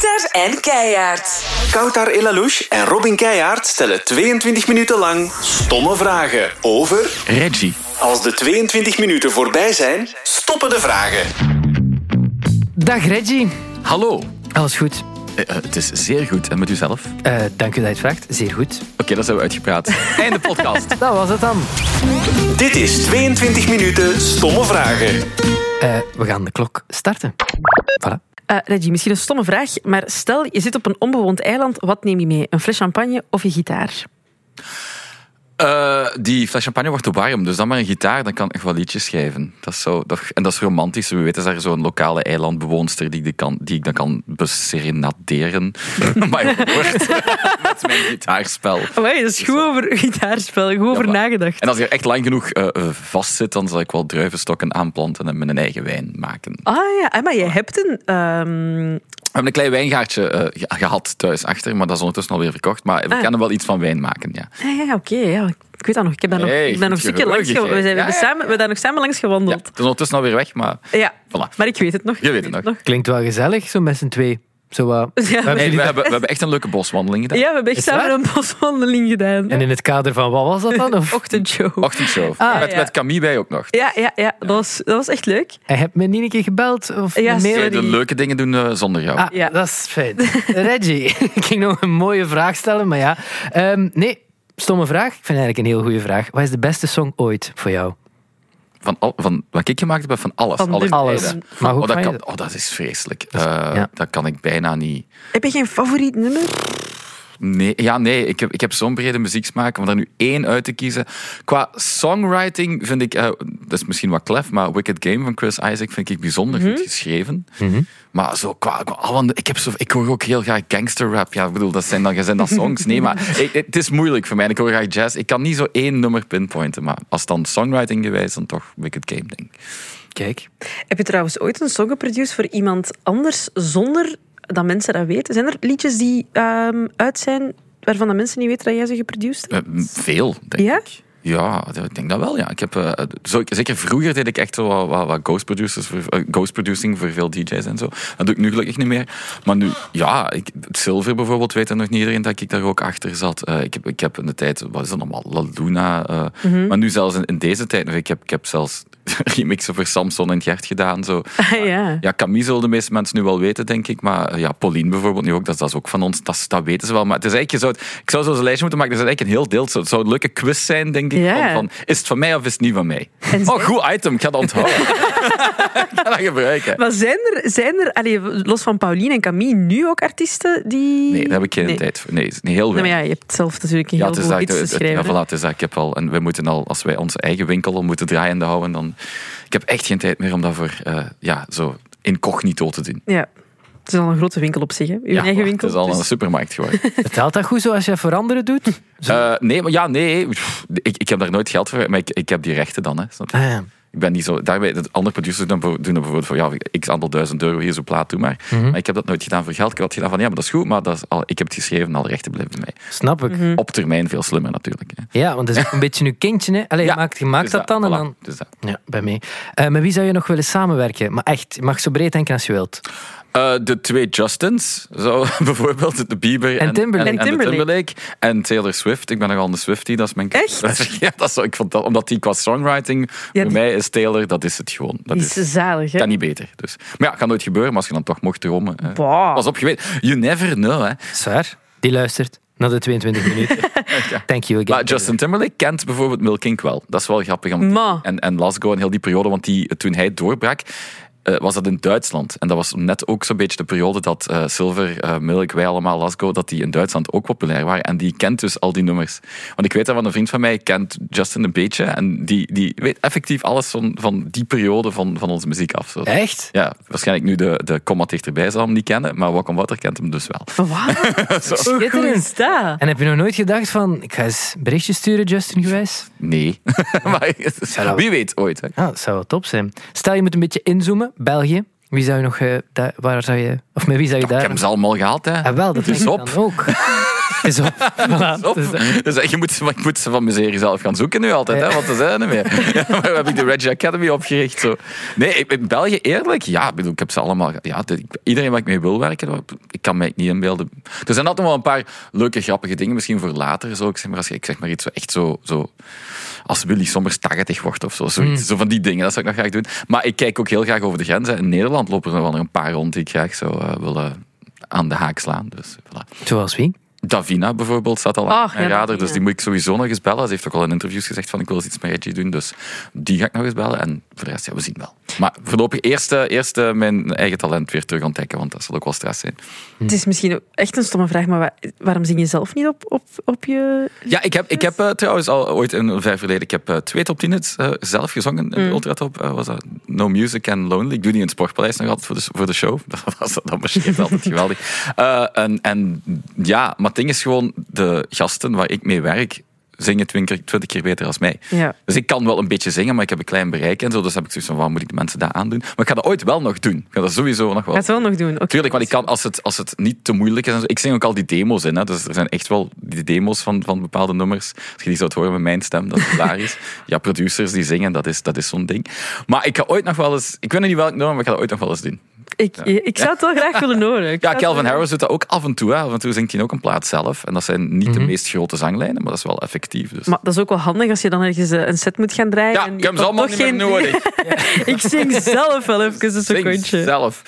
Kouter en Keijaard. Koutar Elalouche en Robin Keijaard stellen 22 minuten lang stomme vragen over... Reggie. Als de 22 minuten voorbij zijn, stoppen de vragen. Dag Reggie. Hallo. Alles goed? Eh, eh, het is zeer goed. En met uzelf? Oké, Eh, dank u dat je het vraagt. Zeer goed. dat zijn we uitgepraat. Einde podcast. Dat was het dan. Dit is 22 minuten stomme vragen. Eh, we gaan de klok starten. Voilà. Eh, Reggie, misschien een stomme vraag, maar stel je zit op een onbewoond eiland, wat neem je mee? Een fles champagne of je gitaar? Eh, die fles champagne wordt te warm, dus dan maar een gitaar, dan kan ik echt wel liedjes schrijven. Dat is zo, dat, en dat is romantisch. We weten, is er zo'n lokale eilandbewoonster die, ik kan, die ik dan kan beserenaderen. maar je hoort met mijn gitaarspel. Amai, dat is goed over gitaarspel, goed over nagedacht. En als je er echt lang genoeg eh, eh, vastzit, dan zal ik wel druivenstokken aanplanten en mijn eigen wijn maken. Ah ja, maar jij hebt een... ehm, We hebben een klein wijngaardje eh, ge- gehad thuis achter, maar dat is ondertussen alweer verkocht. Maar we Ah. kunnen wel iets van wijn maken, ja. ah, ja, oké, ja. Ik weet dat nog. Ik, heb daar nog, ik ben nog zeker langs gewandeld. We, zijn, we, ja, hebben ja. samen, we hebben daar nog samen langs ja. gewandeld. Het is ondertussen alweer weg, maar Ja, voilà. maar ik weet het nog. Je weet het nog. Klinkt wel gezellig, zo met z'n twee. Zo wat. Ja, We hebben we, dat- hebben, we hebben echt een leuke boswandeling gedaan. Ja, we hebben echt samen een boswandeling gedaan. En in het kader van wat was dat dan? Of? Ochtendshow. Ochtendshow. Ah. met, Ja. met Camille bij ook nog. Ja, ja, ja dat, was, dat was echt leuk. Hij hebt me niet een keer gebeld of Ja, de leuke dingen doen eh, zonder jou. Ah, Ja. dat is fijn. Reggie, ik ging nog een mooie vraag stellen, maar ja. Ehm, nee, stomme vraag. Ik vind eigenlijk een heel goede vraag. Wat is de beste song ooit voor jou? Van, al, van wat ik gemaakt heb, van alles. Van Alles. Maar hoe oh, dat kan oh, dat is vreselijk. Is- Eh, ja. Dat kan ik bijna niet. Heb je geen favoriet nummer? Nee, ja, nee, ik heb, ik heb zo'n brede muzieksmaak. Om er nu één uit te kiezen. Qua songwriting vind ik, eh, dat is misschien wat klef, maar Wicked Game van Chris Isaac vind ik bijzonder goed geschreven. Maar zo qua, ik, heb zo, ik hoor ook heel graag gangster rap. Ja, ik bedoel, dat zijn dan, zijn dat songs. Nee, maar ik- het is moeilijk voor mij. Ik hoor graag jazz. Ik kan niet zo één nummer pinpointen, maar als dan songwriting gewijs, dan toch Wicked Game, denk ik. Kijk. Heb je trouwens ooit een song geproduceerd voor iemand anders zonder dat mensen dat weten? Zijn er liedjes die ehm, uit zijn waarvan de mensen niet weten dat jij ze geproduceerd hebt? Eh, veel, denk Ja? ik. Ja, ik denk dat wel. Ja. Ik heb, eh, zo, zeker vroeger deed ik echt zo wat, wat, wat ghost, producers voor, eh, ghost producing voor veel DJ's en zo. Dat doe ik nu gelukkig niet meer. Maar nu, ja, ik, Silver bijvoorbeeld, weet nog niet iedereen dat ik daar ook achter zat. Eh, ik, heb, ik heb in de tijd, wat is dat allemaal, La Luna. Mhm. Maar nu zelfs in, in deze tijd, nog, ik heb, ik heb zelfs remixen voor Samson en Gert gedaan. Zo. Ah, ja. Ja, Camille zullen de meeste mensen nu wel weten, denk ik. Maar ja, Pauline bijvoorbeeld nu ook, dat, is- dat is ook van ons. Dat, dat weten ze wel. Maar het is eigenlijk, je zou, ik zou zo'n lijstje moeten maken. Dat is eigenlijk een heel deel. Het zou een leuke quiz zijn, denk ik. Ja. Van, is het van mij of is het niet van mij? En Oh, goed item. Ik ga dat onthouden. ik ga dat gebruiken. Maar zijn er, zijn er allee, los van Pauline en Camille, nu ook artiesten die... Nee, daar heb ik geen Nee. tijd voor. Nee, is niet heel Nee, maar weinig. ja, je hebt zelf natuurlijk een Ja, heel veel dat, iets te schrijven. ja, voilà, het is dat. Ik heb al, en wij moeten al, als wij onze eigen winkel moeten draaiende houden, dan... Ik heb echt geen tijd meer om dat voor, eh, ja, zo incognito te doen. Ja. Het is al een grote winkel op zich, hè? Uw Ja, eigen winkel. Het is al dus- een supermarkt geworden. Betaalt dat goed zo als je voor anderen doet? Eh, nee, maar ja, nee. Pff, Ik, ik heb daar nooit geld voor, maar ik, ik heb die rechten dan. Hè, snap je? Ah, ja. Ik ben niet zo. Daarbij, de andere producers doen, dan- doen dan bijvoorbeeld voor ja, x aantal duizend euro hier zo plaat, doe maar. Mhm. Maar ik heb dat nooit gedaan voor geld. Ik heb dat gedaan van ja, maar dat is goed, maar dat is al, ik heb het geschreven, alle rechten blijven bij mij. Snap ik. Mhm. Op termijn veel slimmer natuurlijk. Hè. Ja, want dat is ook een beetje uw kindje. Hè? Allee, Ja, je maakt, je maakt Dus dat dan en dan... dus dat. Ja, bij mij. Eh, met wie zou je nog willen samenwerken? Maar echt, je mag zo breed denken als je wilt. Eh, de twee Justins, zo, bijvoorbeeld de Bieber En Timberlake. en, En de Timberlake. Timberlake. En Taylor Swift. Ik ben nogal een Swiftie, dat is mijn Echt? Ja, dat is ik vond dat, omdat die qua songwriting, Ja, voor die- mij is Taylor, dat is het gewoon. Dat Die is, is zalig, hè? kan niet beter. Dus. Maar ja, gaat nooit gebeuren, maar als je dan toch mocht dromen. eh, Bah. Pas op, je weet, you never know. Hè. Zwaar. Die luistert naar de 22 minuten. Thank you again. Maar Justin Timberlake kent bijvoorbeeld Milk Inc. wel. Dat is wel grappig. om- Ma. En, en Lasgo en heel die periode, want die, toen hij doorbrak, eh, was dat in Duitsland. En dat was net ook zo'n beetje de periode dat eh, Silver, eh, Milk, wij allemaal, Lasgo, dat die in Duitsland ook populair waren. En die kent dus al die nummers. Want ik weet dat van een vriend van mij, kent Justin een beetje. En die, die weet effectief alles van, van die periode van, van onze muziek af. Zo. Echt? Ja, waarschijnlijk nu de, de komma dichterbij zal hem niet kennen, maar Wakam Water kent hem dus wel. Hoe goed Schitterend. is dat? En heb je nog nooit gedacht van, ik ga eens berichtjes sturen, Justin gewijs? Nee. maar wie weet ooit. Hè. Ja, dat zou wel top zijn. Stel, je moet een beetje inzoomen. België. Wie zou je nog... eh, daar- waar zou je... Of met wie zou je Ik daar... heb ze allemaal gehaald, hè. Ah, wel, dat ik op. ook. Is op. Voilà. Op. Het is- Dus je moet, ik moet ze van serie zelf gaan zoeken nu altijd, hè, want ze zijn er meer. Ja, maar heb ik de Reggie Academy opgericht. Zo. Nee, in België eerlijk, ja, ik bedoel, ik heb ze allemaal. Ja, de- iedereen waar ik mee wil werken, ik kan mij niet inbeelden. Er zijn altijd wel een paar leuke, grappige dingen, misschien voor later. Zo. Ik, zeg maar, als ik zeg maar iets zo, echt zo, zo als Willy Sommers 80 wordt of zo. Zoiets, Zo van die dingen, dat zou ik nog graag doen. Maar ik kijk ook heel graag over de grenzen. In Nederland lopen er wel nog een paar rond die ik graag zou eh, willen aan de haak slaan. Dus, voilà. Zoals wie? Davina bijvoorbeeld staat al aan mijn ja, radar, dus die moet ik sowieso nog eens bellen. Ze heeft ook al in interviews gezegd van ik wil eens iets met Reggie doen, dus die ga ik nog eens bellen. En voor de rest, ja, we zien wel. Maar voorlopig eerst, eh, eerst mijn eigen talent weer terug ontdekken, want dat zal ook wel stress zijn. Het is misschien ook echt een stomme vraag, maar wa- waarom zing je zelf niet op, op, op je... Ja, ik heb, ik heb eh, trouwens al ooit in een vijf verleden, ik heb eh, twee top 10 hits eh, zelf gezongen in de Mm. Ultratop. was dat No Music and Lonely. Ik doe die in het Sportpaleis nog altijd voor de, voor de show. Dat, was, dat marcheert altijd geweldig. Eh, en, en ja, maar het ding is gewoon, de gasten waar ik mee werk, zingen twintig, keer beter als mij. Ja. Dus ik kan wel een beetje zingen, maar ik heb een klein bereik en zo. Dus heb ik zoiets van, waarom moet ik de mensen dat aandoen? Maar ik ga dat ooit wel nog doen. Ik ga dat sowieso nog wel Ga het wel nog doen? Oké. Tuurlijk, want ik kan, als het, als het niet te moeilijk is. en zo- Ik zing ook al die demo's in. Hè, dus er zijn echt wel die demo's van, van bepaalde nummers. Als je die zou horen met mijn stem, dat is hilarisch. ja, producers die zingen, dat is, dat is zo'n ding. Maar ik ga ooit nog wel eens. Ik weet nog niet welk nummer, maar ik ga dat ooit nog wel eens doen. Ik, ik zou het wel graag willen horen. Ik Ja, Calvin wel- Harris doet dat ook af en toe. Hè. Af en toe zingt hij ook een plaat zelf. En dat zijn niet de meest grote zanglijnen, maar dat is wel effectief. Dus. Maar dat is ook wel handig als je dan ergens eh, een set moet gaan draaien. ja, en ik heb ze allemaal toch niet meer nodig. ik zing zelf wel even een Zing secondje. zelf.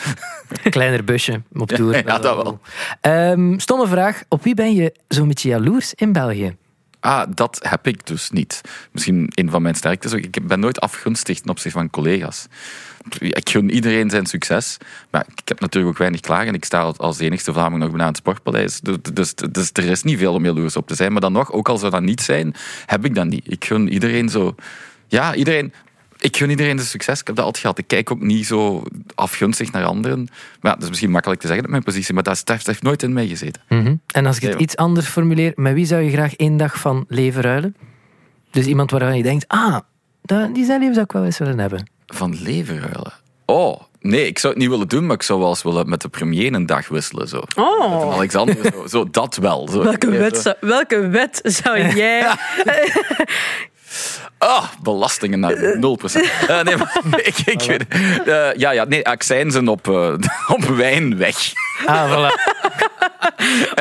Kleiner busje op tour. Ja, dat wel. Ehm, stomme vraag. Op wie ben je zo'n beetje jaloers in België? Ah, dat heb ik dus niet. Misschien een van mijn sterktes. Ik ben nooit afgunstig ten opzichte van collega's. Ik gun iedereen zijn succes. Maar ik heb natuurlijk ook weinig klagen. Ik sta als- als enigste Vlaming nog bijna aan het Sportpaleis. Dus, dus, dus er is niet veel om jaloers op te zijn. Maar dan nog, ook al zou dat niet zijn, heb ik dat niet. Ik gun iedereen zo... Ja, iedereen... Ik gun iedereen de succes. Ik heb dat altijd gehad. Ik kijk ook niet zo afgunstig naar anderen. Maar ja, dat is misschien makkelijk te zeggen op mijn positie. Maar dat heeft, heeft nooit in mij gezeten. Mhm. En als ik het iets anders formuleer, met wie zou je graag één dag van leven ruilen? Dus iemand waarvan je denkt, ah, dat- die zijn leven zou ik wel eens willen hebben. Van leven ruilen. Oh, nee, ik zou het niet willen doen, maar ik zou wel eens willen met de premier een dag wisselen. Zo. Met Oh, Alexander, zo, zo, dat wel. Zo. welke wet, zou, welke wet zou jij... Ah, belastingen naar 0%. Eh, nee, maar ik, ik weet eh, Ja, ja, nee, accijnzen op, eh, op wijn weg. Ah, voilà.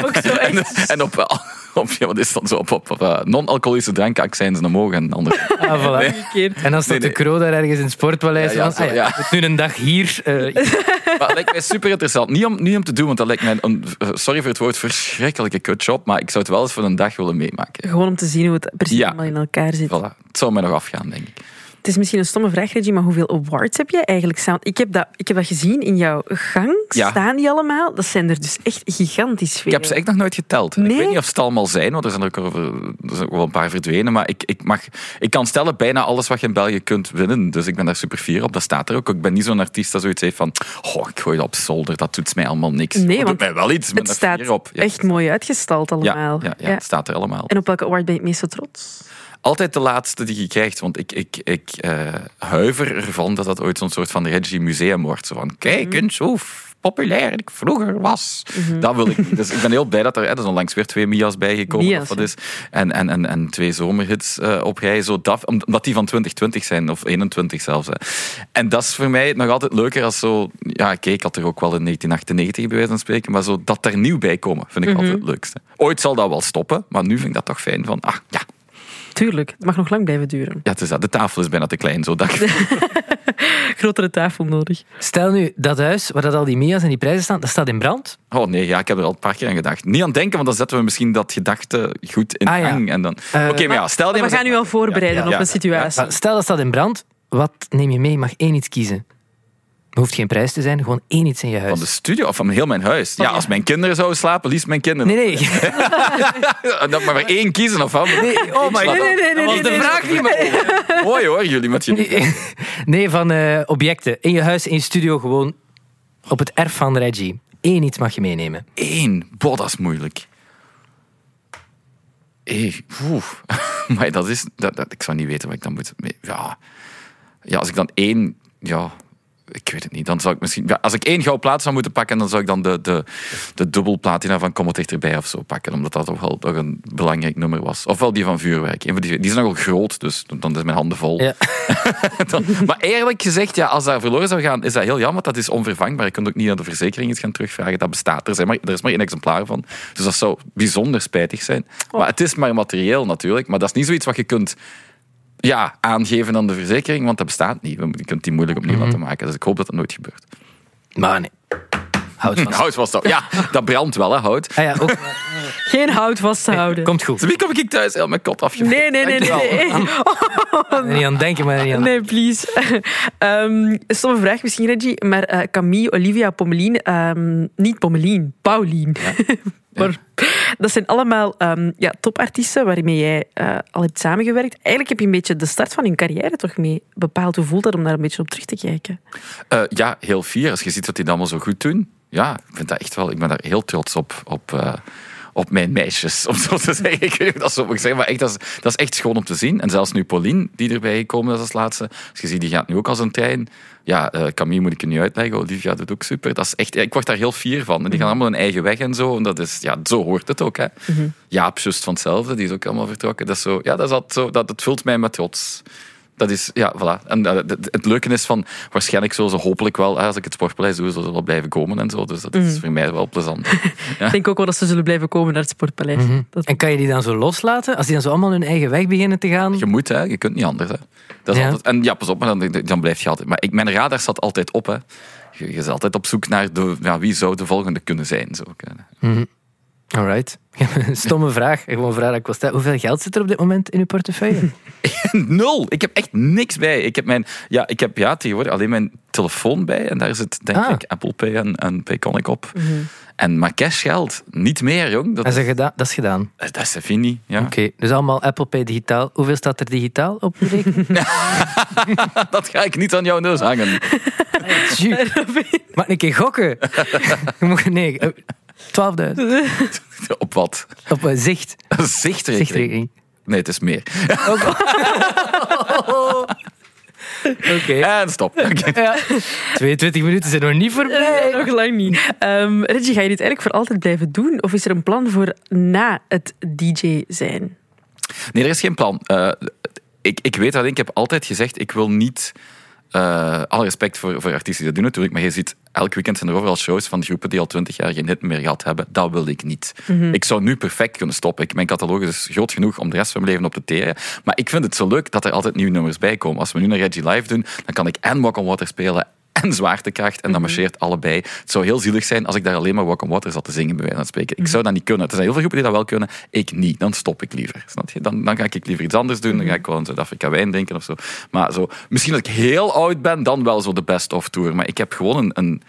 Ook zo En, echt... en op, eh, op, ja, wat is dan zo, op, op, op eh, non-alcoholische dranken accijnzen omhoog en anders. Ah, voilà. En dan staat Nee, nee. de Kro daar ergens in het sportpaleis. Ja, ja, ah nu een dag hier. eh, Maar dat lijkt mij super interessant. Niet om, niet om te doen, want dat lijkt mij een, sorry voor het woord, verschrikkelijke kutjob, maar ik zou het wel eens voor een dag willen meemaken. Gewoon om te zien hoe het precies Ja. allemaal in elkaar zit. Voilà. Het zou mij nog afgaan, denk ik. Het is misschien een stomme vraag, Reggie, maar hoeveel awards heb jij eigenlijk staan? Ik heb dat, ik heb dat gezien in jouw gang. Ja. Staan die allemaal? Dat zijn er dus echt gigantisch veel. Ik heb ze echt nog nooit geteld. Ik weet niet of ze het allemaal zijn, want er zijn er ook, over- er zijn ook wel een paar verdwenen. Maar ik, ik, mag, ik kan stellen bijna alles wat je in België kunt winnen. Dus ik ben daar super fier op. Dat staat er ook. Ik ben niet zo'n artiest dat zoiets heeft van... Oh, ik gooi dat op zolder, dat doet mij allemaal niks. Nee, dat doet mij wel iets. Het staat. Ja, echt mooi uitgestald ja, allemaal. ja, ja, het staat er allemaal. En op welke award ben je het meest trots? Altijd de laatste die je krijgt, want ik, ik, ik eh, huiver ervan dat dat ooit zo'n soort van Reggie Museum wordt. Zo van, kijk eens hoe populair ik vroeger was. Dat wil ik niet. Dus ik ben heel blij dat er, hè, er onlangs weer twee Mia's bijgekomen. Mia's, of wat is. En, en, en, en twee zomerhits eh, op rij. Zo dat, omdat die van 2020 zijn, of 21 zelfs. Hè. En dat is voor mij nog altijd leuker als zo... Ja, kijk, ik had er ook wel in 1998 bij wijze van spreken, maar zo dat er nieuw bij komen, vind ik altijd het leukste. Ooit zal dat wel stoppen, maar nu vind ik dat toch fijn van... Ah, ja, Tuurlijk, het mag nog lang blijven duren. ja, het is dat. De tafel is bijna te klein. Zo dat Grotere tafel nodig. Stel nu, dat huis waar dat al die Mia's en die prijzen staan, dat staat in brand. Oh nee, ja, ik heb er al een paar keer aan gedacht. Niet aan denken, want dan zetten we misschien dat gedachte goed in Ah, ja. gang. En dan... Eh, Oké, maar ja, stel die Maar we gaan nu al voorbereiden Ja, ja, op ja. een situatie. Maar Stel dat staat in brand, wat neem je mee? Je mag één iets kiezen. Het hoeft geen prijs te zijn, gewoon één iets in je huis. Van de studio of van heel mijn huis. Ja, als mijn kinderen zouden slapen, liefst mijn kinderen. Nee, nee. Dat maar maar één kiezen of van. nee oh my god. nee, nee, nee, dat was de vraag niet meer. Mooi hoor, jullie met je. Nee, van eh, objecten. In je huis, in je studio, gewoon op het erf van Reggie. Eén iets mag je meenemen. Eén. Boah, dat is moeilijk. Hey. Maar dat is... Dat, dat, ik zou niet weten wat ik dan moet... Ja. ja, als ik dan één... Ja, ik weet het niet. Dan zou ik misschien, ja, als ik één gouden plaat zou moeten pakken, dan zou ik dan de, de, de dubbelplatina van Kom het dichterbij of zo pakken. Omdat dat toch wel toch een belangrijk nummer was. Ofwel die van Vuurwerk. Die, die is nogal groot, dus dan is mijn handen vol. Ja. Dan- maar eerlijk gezegd, ja, als dat verloren zou gaan, is dat heel jammer. Dat is onvervangbaar. Je kunt ook niet aan de verzekering eens gaan terugvragen. Dat bestaat. Er, zijn maar, er is maar één exemplaar van. Dus dat zou bijzonder spijtig zijn. Maar het is maar materieel natuurlijk. Maar dat is niet zoiets wat je kunt ja, aangeven aan de verzekering, want dat bestaat niet. Je kunt die moeilijk opnieuw laten maken. Dus ik hoop dat dat nooit gebeurt. Maar nee. Houd vast. Hout was dat. Ja, dat brandt wel, hè, hout. Ah ja, ook. Geen hout vast te houden. Komt goed. Wie kom ik thuis? Heel mijn kot afje. Nee, nee, nee, nee. nee. Niet aan denken, maar niet aan Nee, please. Ehm stomme vraag misschien, Reggie. Maar eh, Camille, Olivia, Pommelien... ehm, niet Pommelien, Paulien. Maar dat zijn allemaal ehm, ja, topartiesten waarmee jij eh, al hebt samengewerkt. Eigenlijk heb je een beetje de start van hun carrière toch mee bepaald. Hoe voelt dat om daar een beetje op terug te kijken? Eh, ja, heel fier. Als je ziet wat die allemaal zo goed doen. Ja, ik vind dat echt wel... Ik ben daar heel trots op. op eh, op mijn meisjes, om zo te zeggen. Ik weet niet of dat zo moet zeggen, maar echt, dat, is, dat is echt schoon om te zien. En zelfs nu Pauline, die erbij gekomen is als laatste. Als je ziet, die gaat nu ook als een trein. Ja, eh, Camille moet ik je niet uitleggen. Olivia doet ook super. Dat is echt, ik word daar heel fier van. En die gaan allemaal hun eigen weg en zo. En dat is, ja, zo hoort het ook. Hè. Jaap, just van hetzelfde, die is ook allemaal vertrokken. Dat, is zo, ja, dat, is altijd zo, dat, dat vult mij met trots. Dat is, ja, voilà. En eh, het, het leuke is van, waarschijnlijk zullen ze hopelijk wel, als ik het sportpaleis doe, zullen ze wel blijven komen en zo. Dus dat is voor mij wel plezant. Ik denk ook wel dat ze zullen blijven komen naar het Sportpaleis. Dat- En kan je die dan zo loslaten? Als die dan zo allemaal hun eigen weg beginnen te gaan? Je moet, hè. Je kunt niet anders, hè. Dat is Ja. altijd, en ja, pas op, maar dan, dan blijf je altijd... Maar ik, mijn radar staat altijd op, hè. Je, je is altijd op zoek naar de, ja, wie zou de volgende kunnen zijn. Zo. Alright. Stomme vraag. Gewoon een vraag dat ik wil stellen. Hoeveel geld zit er op dit moment in uw portefeuille? Nul. Ik heb echt niks bij. Ik heb, mijn, ja, ik heb ja, tegenwoordig alleen mijn telefoon bij. En daar zit, denk Ah. ik, Apple Pay en, en Payconic op. En maar cashgeld, niet meer, jong. Dat, Dat is, geda- dat is gedaan. dat is fini. Ja. Oké, dus allemaal Apple Pay digitaal. Hoeveel staat er digitaal op rekening? Dat ga ik niet aan jouw neus hangen. Mag een keer gokken? Nee, eh, 12.000. Op wat? Op eh, zicht. Zichtrekening. Zichtrekening. Nee, het is meer. Oké. En stop. Ja. 22 minuten zijn nog niet voorbij. Nee, nog lang niet. Ehm, Reggie, ga je dit eigenlijk voor altijd blijven doen? Of is er een plan voor na het DJ zijn? Nee, er is geen plan. Eh, ik, ik weet dat ik heb altijd gezegd, ik wil niet... eh alle respect voor, voor artiesten die dat doen natuurlijk, maar je ziet, elk weekend zijn er overal shows van groepen die al twintig jaar geen hit meer gehad hebben. Dat wil ik niet. Ik zou nu perfect kunnen stoppen. Ik, mijn catalogus is groot genoeg om de rest van mijn leven op te teren. Maar ik vind het zo leuk dat er altijd nieuwe nummers bij komen. Als we nu naar Reggie Live doen, dan kan ik en Walk on Water spelen en zwaartekracht. En dat marcheert allebei. Het zou heel zielig zijn als ik daar alleen maar Walk on Water zat te zingen, bij wijze van spreken. Ik zou dat niet kunnen. Er zijn heel veel groepen die dat wel kunnen. Ik niet. Dan stop ik liever. Snap je? Dan, dan ga ik liever iets anders doen. Dan ga ik wel in Zuid-Afrika wijn drinken of zo. Maar zo, misschien dat ik heel oud ben, dan wel zo de best-of tour. Maar ik heb gewoon een... een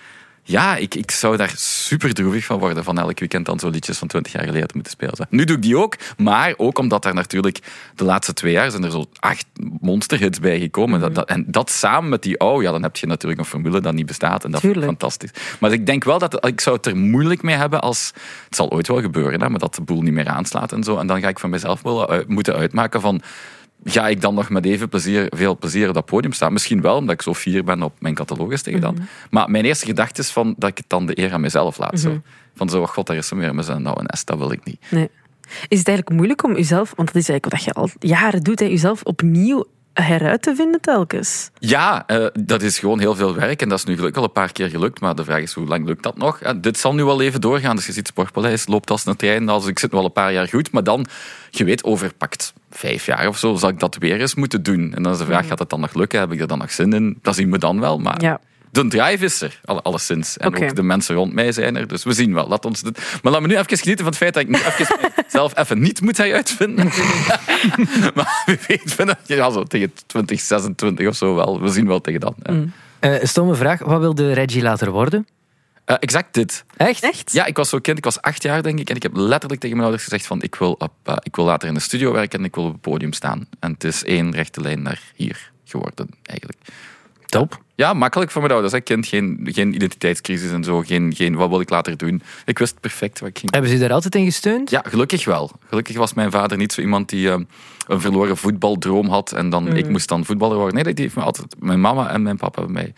ja, ik, ik zou daar super droevig van worden van elk weekend dan zo liedjes van 20 jaar geleden te moeten spelen. Nu doe ik die ook, maar ook omdat er natuurlijk de laatste twee jaar zijn er zo acht monsterhits bij gekomen. Dat, dat, en dat samen met die, oh ja, dan heb je natuurlijk een formule dat niet bestaat en dat vind ik fantastisch. Maar ik denk wel dat ik zou het er moeilijk mee hebben als, het zal ooit wel gebeuren, hè, maar dat de boel niet meer aanslaat en zo. En dan ga ik van mezelf wel uit- moeten uitmaken van, ga ik dan nog met even plezier, veel plezier op dat podium staan? Misschien wel, omdat ik zo fier ben op mijn catalogus tegen dan. Maar mijn eerste gedachte is van, dat ik het dan de eer aan mezelf laat. Zo. Van zo, god, daar is ze weer zijn nou een S, dat wil ik niet. Nee. Is het eigenlijk moeilijk om jezelf, want dat is eigenlijk wat je al jaren doet, hè, jezelf opnieuw heruit te vinden telkens? Ja, eh, dat is gewoon heel veel werk en dat is nu gelukkig al een paar keer gelukt, maar de vraag is hoe lang lukt dat nog? Dit zal nu wel even doorgaan, dus je ziet Sportpaleis loopt als een trein, also, ik zit nu al een paar jaar goed, maar dan, je weet, over pakt vijf jaar of zo, zal ik dat weer eens moeten doen. En dan is de vraag, gaat het dan nog lukken? Heb ik er dan nog zin in? Dat zien we dan wel, maar... Ja. De drive is er, alle- alleszins. En ook de mensen rond mij zijn er. Dus we zien wel. Laat ons dit... Maar laat me nu even genieten van het feit dat ik nu even zelf even niet moet heruitvinden. maar wie weet, vind ik- ja, zo tegen 2026 of zo wel. We zien wel tegen dan. ja. Eh, een stomme vraag. Wat wilde Reggie later worden? Eh, exact dit. Echt? Echt? Ja, ik was zo kind, ik was acht jaar denk ik. En ik heb letterlijk tegen mijn ouders gezegd van ik wil, op, eh, ik wil later in de studio werken en ik wil op het podium staan. En het is één rechte lijn naar hier geworden, eigenlijk. Top. Ja, makkelijk voor mijn ouders. Hè. Kind, geen, geen identiteitscrisis en zo. Geen, geen wat wil ik later doen. Ik wist perfect wat ik ging Hebben ze je daar altijd in gesteund? Ja, gelukkig wel. Gelukkig was mijn vader niet zo iemand die eh, een verloren voetbaldroom had en dan ik moest dan voetballer worden. Nee, die heeft me altijd, mijn mama en mijn papa hebben mij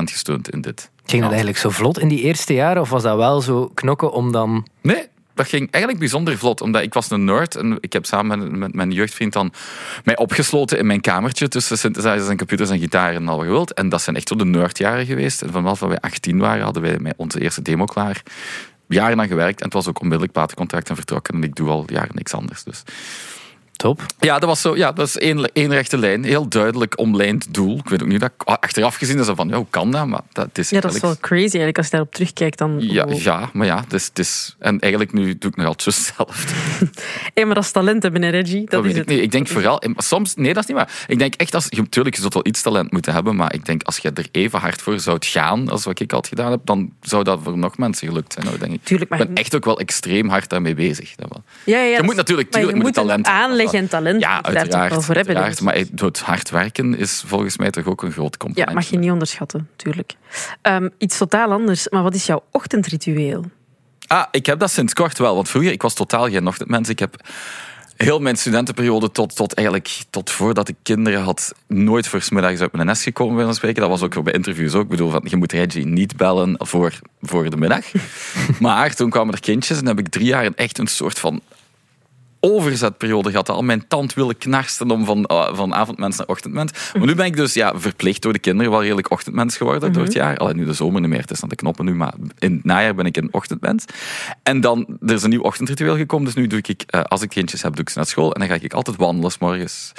100% gesteund in dit. Ging dat eigenlijk zo vlot in die eerste jaren? Of was dat wel zo knokken om dan... Nee, dat ging eigenlijk bijzonder vlot, omdat ik was een nerd en ik heb samen met, mijn jeugdvriend dan mij opgesloten in mijn kamertje tussen synthesizers en computers en gitaar en al wat wilt. En dat zijn echt zo de nerdjaren geweest. En vanaf dat wij 18 waren, hadden wij onze eerste demo klaar. Jaren aan gewerkt en het was ook onmiddellijk platencontract en vertrokken. En ik doe al jaren niks anders. Dus. Top. Ja, dat was zo. Ja, dat is één, één rechte lijn. Heel duidelijk omlijnd doel. Ik weet ook niet dat ik achteraf gezien is dat van, ja, hoe kan dat? Maar dat is Ja, dat is wel crazy eigenlijk. Als je daarop terugkijkt, dan... Ja, ja, maar ja, het is, het is... En eigenlijk nu doe ik nog altijd hetzelfde. Hey, maar dat is talent hebben, hè, Reggie. Dat, Dat is weet ik het. niet. Ik denk vooral... Soms... Nee, dat is niet waar. Ik denk echt, als, je, tuurlijk, je zult wel iets talent moeten hebben, maar ik denk, als je er even hard voor zou gaan, als wat ik altijd gedaan heb, dan zou dat voor nog mensen gelukt zijn, hoor, denk ik. Tuurlijk, maar ik ben echt ook wel extreem hard daarmee bezig. Dat wel. Ja, ja, Je dat moet is- natuurlijk, maar je tuurlijk, moet moet je een talent aanleg en talent Ja, je daar toch uiteraard. wel voor hebben. uiteraard. ik. Maar het hard werken is volgens mij toch ook een groot component. Ja, mag je niet onderschatten, tuurlijk. Ehm, iets totaal anders, maar wat is jouw ochtendritueel? Ah, ik heb dat sinds kort wel. Want vroeger, ik was totaal geen ochtendmens. Ik heb heel mijn studentenperiode tot, tot eigenlijk tot voordat ik kinderen had, nooit voor 's middags uit mijn nest gekomen, van spreken. Dat was ook bij interviews ook. Ik bedoel, van, je moet Reggie niet bellen voor, voor de middag. maar toen kwamen er kindjes en heb ik drie jaar echt een soort van overzetperiode gehad. Al mijn tand willen knarsten om van, eh, van avondmens naar ochtendmens. Maar nu ben ik dus ja, verplicht door de kinderen wel redelijk ochtendmens geworden door het jaar. Alleen nu de zomer niet meer, het is aan de knoppen nu, maar in het najaar ben ik een ochtendmens. En dan, er is een nieuw ochtendritueel gekomen, dus nu doe ik, eh, als ik kindjes heb, doe ik ze naar school en dan ga ik altijd wandelen 's morgens.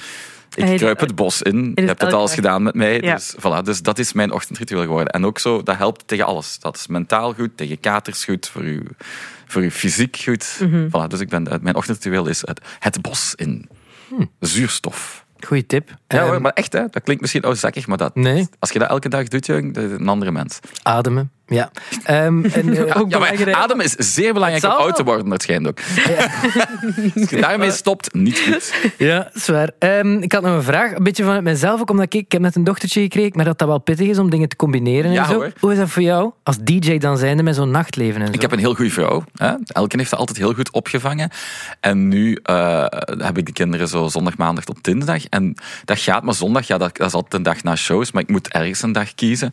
Ik kruip het bos in. Je hebt het elke al eens gedaan met mij. Ja. Dus, voilà, dus dat is mijn ochtendritueel geworden. En ook zo, dat helpt tegen alles. Dat is mentaal goed, tegen katers goed, voor uw, voor uw fysiek goed. Mhm. Voilà, dus ik ben, mijn ochtendritueel is het, het bos in. Zuurstof. Goeie tip. Ja Ehm, hoor, maar echt hè, dat klinkt misschien oudzakkig, maar dat, Nee. als je dat elke dag doet, jong, dat is een andere mens. Ademen. Ja. Ehm, en, eh, Ook Ja, maar belangrijk. adem is zeer belangrijk om oud te worden, dat schijnt ook. Als je daarmee stopt, niet goed. Ja, zwaar. Ehm, ik had nog een vraag, een beetje vanuit mezelf, ook omdat ik, ik heb net een dochtertje gekregen, maar dat dat wel pittig is om dingen te combineren Ja, en zo. hoor. Hoe is dat voor jou, als DJ dan zijnde, met zo'n nachtleven en zo? Ik heb een heel goede vrouw. Hè? Elke heeft dat altijd heel goed opgevangen. En nu eh, heb ik de kinderen zo zondag, maandag tot dinsdag. En dat gaat, maar zondag, ja, dat, dat is altijd een dag na shows. Maar ik moet ergens een dag kiezen.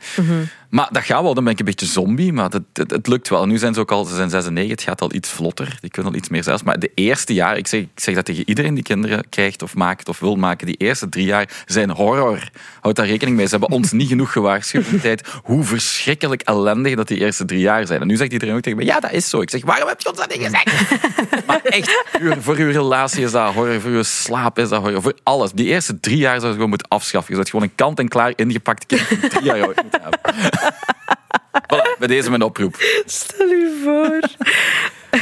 Maar dat gaat wel, dan ben ik een beetje zombie. Maar het, het, het lukt wel. Nu zijn ze ook al, ze zijn 6 en 9, het gaat al iets vlotter. Die kunnen al iets meer zelfs. Maar de eerste jaar, ik zeg, ik zeg dat tegen iedereen die kinderen krijgt of maakt of wil maken, die eerste drie jaar zijn horror. Houd daar rekening mee. Ze hebben ons niet genoeg gewaarschuwd in de tijd hoe verschrikkelijk ellendig dat die eerste drie jaar zijn. En nu zegt iedereen ook tegen mij, ja, dat is zo. Ik zeg, waarom heb je ons dat niet gezegd? maar echt, voor- uw relatie is dat horror, voor uw slaap is dat horror, voor alles. Die eerste drie jaar zou je gewoon moeten afschaffen. Je zou gewoon een kant-en-klaar ingepakt kind drie jaar moeten hebben. Voilà, bij deze mijn oproep. Stel u voor.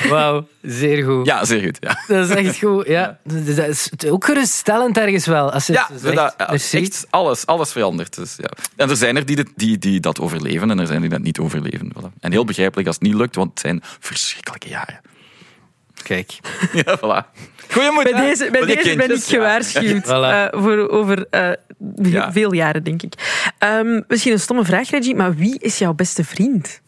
Wauw, zeer goed. Ja, zeer goed. Ja, Dat is echt goed. Ja. Dus Dat is ook geruststellend ergens wel. Als je ja zegt. dat, ja, Merci. echt alles, alles verandert. Dus, ja. En er zijn er die, dit, die, die dat overleven en er zijn die dat niet overleven. Voilà. En heel begrijpelijk als het niet lukt, want het zijn verschrikkelijke jaren. Kijk. Ja, voilà. Goeie moed, Bij deze, bij deze ben ik ja. gewaarschuwd. Eh, voor over eh, Ja. veel jaren, denk ik. Ehm, misschien een stomme vraag, Reggie, maar wie is jouw beste vriend?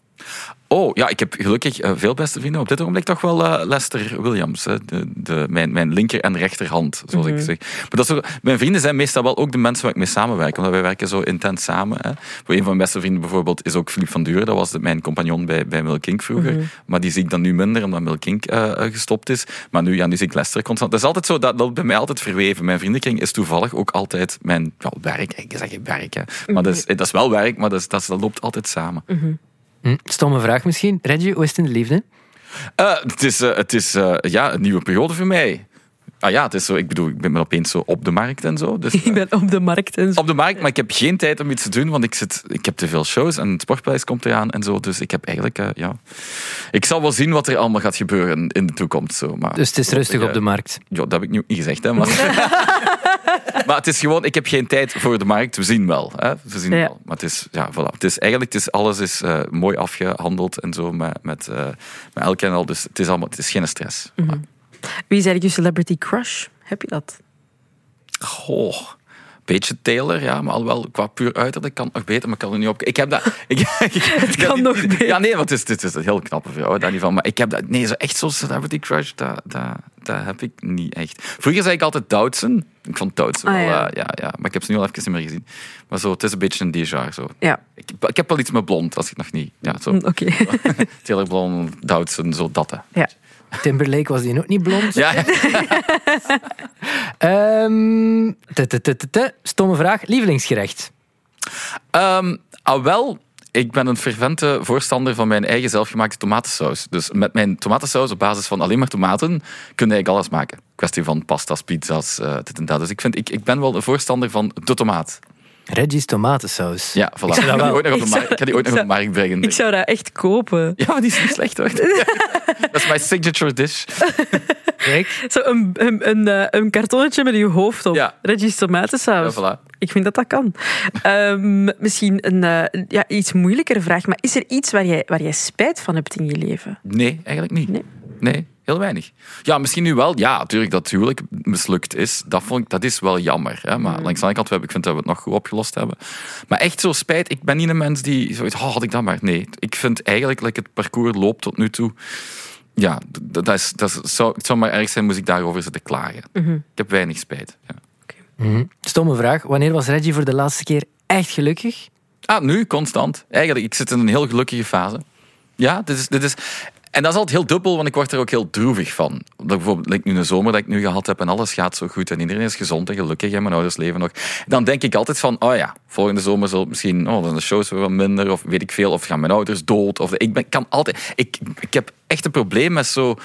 Oh, ja, ik heb gelukkig eh, veel beste vrienden. Op dit ogenblik toch wel eh, Lester Williams. Hè. De, de, mijn, mijn linker- en rechterhand, zoals Mhm. ik zeg. Maar dat mijn vrienden zijn meestal wel ook de mensen waar ik mee samenwerk. Omdat wij werken zo intens samen. Hè. Voor een van mijn beste vrienden bijvoorbeeld is ook Philippe van Duren. Dat was de- mijn compagnon bij, bij vroeger. Mhm. Maar die zie ik dan nu minder, omdat Milk Inc. eh, gestopt is. Maar nu, ja, nu zie ik Lester constant. Dat is altijd zo, dat, dat bij mij altijd verweven. Mijn vriendenkring is toevallig ook altijd mijn ja, werk. Ik zeg geen werk, hè. Maar dat is, dat is wel werk, maar dat, is, dat, is- dat loopt altijd samen. Hm, stomme vraag misschien. Reggie, hoe is het in de liefde? Eh, het is, eh, het is eh, ja, een nieuwe periode voor mij. Ah ja, het is zo, ik bedoel, ik ben opeens zo op de markt en zo. Dus, Ik ben op de markt en zo. op de markt, maar ik heb geen tijd om iets te doen, want ik, zit, ik heb te veel shows en het sportprijs komt eraan en zo. Dus ik heb eigenlijk, eh, ja... Ik zal wel zien wat er allemaal gaat gebeuren in de toekomst. Zo. Maar, Dus het is rustig op de markt. Ja, dat heb ik nu niet gezegd, hè. Maar, maar het is gewoon, ik heb geen tijd voor de markt. We zien wel, hè. We zien Ja. wel. Maar het is, ja, voilà. Het is eigenlijk, het is, alles is eh, mooi afgehandeld en zo met, met, eh, met elk en al. Dus het is, allemaal, het is geen stress. Voilà. Wie is eigenlijk je celebrity crush? Heb je dat? Goh. Beetje Taylor, ja, maar al wel qua puur uiterlijk kan het nog beter, maar ik kan er niet op. Ik heb dat. Ik, het kan nog beter. Ja, nee, want het is, het is een heel knappe vrouw, daar niet van. Maar ik heb dat. Nee, zo echt zo'n celebrity crush, dat, dat, dat heb ik niet echt. Vroeger zei ik altijd Doutzen. Ik vond Doutzen Ah, wel, ja. eh, ja, ja. Maar ik heb ze nu al even niet meer gezien. Maar zo, het is een beetje een déjà. Zo. Ja, Ik, ik heb wel iets met blond, als ik nog niet. Ja, zo. mm, oké. Taylor blond, Doutzen, zo dat. hè. ja. Timberlake was die ook niet blond. Ja. Ehm, te, te, te, te, te. Stomme vraag. Lievelingsgerecht. Ah, wel, ik ben een fervente voorstander van mijn eigen zelfgemaakte tomatensaus. Dus met mijn tomatensaus op basis van alleen maar tomaten kun je alles maken. Kwestie van pasta's, pizza's, eh, dit en dat. Dus ik, vind, ik, ik ben wel een voorstander van de tomaat. Reggie's tomatensaus. Ja, voilà. Ik zou dat Ik ga die ooit nog op de Ik markt- ik ga die ooit nog op de markt brengen. Ik zou dat echt kopen. Ja, maar die is niet slecht hoor. dat is mijn signature dish. Kijk. Zo een, een, een, eh, een kartonnetje met uw hoofd op. Ja. Reggie's Ja, tomatensaus. voilà. Ik vind dat dat kan. Ehm, misschien een eh, ja, iets moeilijkere vraag, maar is er iets waar jij, waar jij spijt van hebt in je leven? Nee, eigenlijk niet. Nee? Nee, heel weinig. Ja, misschien nu wel. Ja, natuurlijk dat het huwelijk mislukt is. Dat, vond ik, dat is wel jammer. Hè? Maar langs de andere kant, ik vind dat we het nog goed opgelost hebben. Maar echt zo spijt. Ik ben niet een mens die zoiets, oh, had ik dat maar. Nee, ik vind eigenlijk, like, het parcours loopt tot nu toe. Ja, dat is, dat is, zou, het zou maar erg zijn moest ik daarover zitten klagen. Ik heb weinig spijt. Ja. Mhm. Stomme vraag. Wanneer was Reggie voor de laatste keer echt gelukkig? Ah, nu, constant. Eigenlijk, ik zit in een heel gelukkige fase. Ja, dit is, dit is... En dat is altijd heel dubbel, want ik word er ook heel droevig van. Bijvoorbeeld, like nu een zomer dat ik nu gehad heb en alles gaat zo goed en iedereen is gezond en gelukkig en mijn ouders leven nog. Dan denk ik altijd van, oh ja, volgende zomer zal misschien, oh, dan de shows weer wat minder of weet ik veel, of gaan mijn ouders dood. Of, ik ben, kan altijd... Ik, ik heb echt een probleem met zo...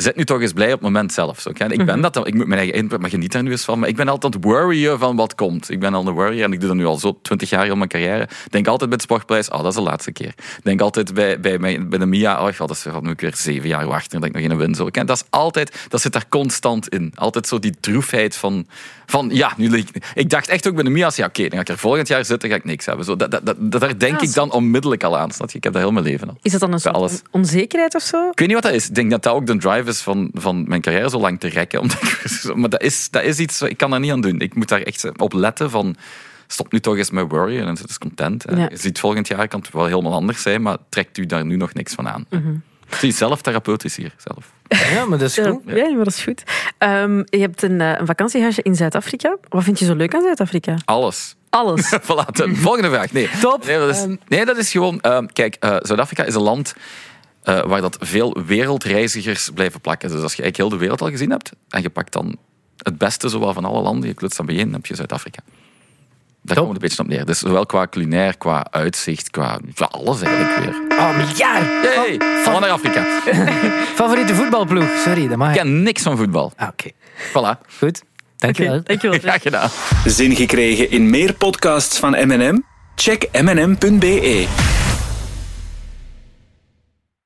Zet nu toch eens blij op het moment zelf. Zo. Ik ben dat, dan- ik moet mijn eigen input, maar geniet daar nu eens van. Maar ik ben altijd aan het worryen van wat komt. Ik ben al een worrier en ik doe dat nu al zo twintig jaar in mijn carrière. Denk altijd bij de sportprijs, oh, dat is de laatste keer. Denk altijd bij, bij, mijn, bij de MIA, oh, dat is gaat nu weer zeven jaar wachten dat ik nog geen win. Zo. Ik- Dat is altijd, dat zit daar constant in. Altijd zo die droefheid van, van ja, nu lig ik. Ik dacht echt ook bij de MIA's, ja, oké, dan ga ik er volgend jaar zitten, ga ik niks hebben. Zo, dat, dat, dat, daar denk Ja, ik dan onmiddellijk al aan. snap je? Ik heb dat heel mijn leven al. Is dat dan een soort onzekerheid of zo? Ik weet niet wat dat is. Ik denk dat dat ook de drive is van, van mijn carrière zo lang te rekken. Omdat ik, maar dat is, dat is iets, ik kan daar niet aan doen. Ik moet daar echt op letten van... Stop nu toch eens met worry en het is content. Ja. Je ziet volgend jaar kan het wel helemaal anders zijn, maar trekt u daar nu nog niks van aan. Zie zelf therapeutisch hier. Zelf. Ja, maar dat is goed. ja, maar dat is goed. Ehm, je hebt een, eh, een vakantiehuisje in Zuid-Afrika. Wat vind je zo leuk aan Zuid-Afrika? Alles. Alles. voilà, volgende vraag. Nee, Top. Nee, dat is, Ehm. nee, dat is gewoon... ehm, kijk, eh, Zuid-Afrika is een land eh, waar dat veel wereldreizigers blijven plakken. Dus als je eigenlijk heel de wereld al gezien hebt en je pakt dan het beste zowel van alle landen, je klutst dan bijeen, dan heb je Zuid-Afrika. Daar komt het een beetje op neer. Dus zowel qua culinair, qua uitzicht, qua alles eigenlijk weer. Oh, miljard. Yay, vallen naar Afrika. Favoriete voetbalploeg? Sorry, dat mag Ik ik. ken niks van voetbal. Ah, Oké, Voilà. goed. Dankjewel. Oké, dankjewel. Graag gedaan. Zin gekregen in meer podcasts van M&M? Check mnm.be.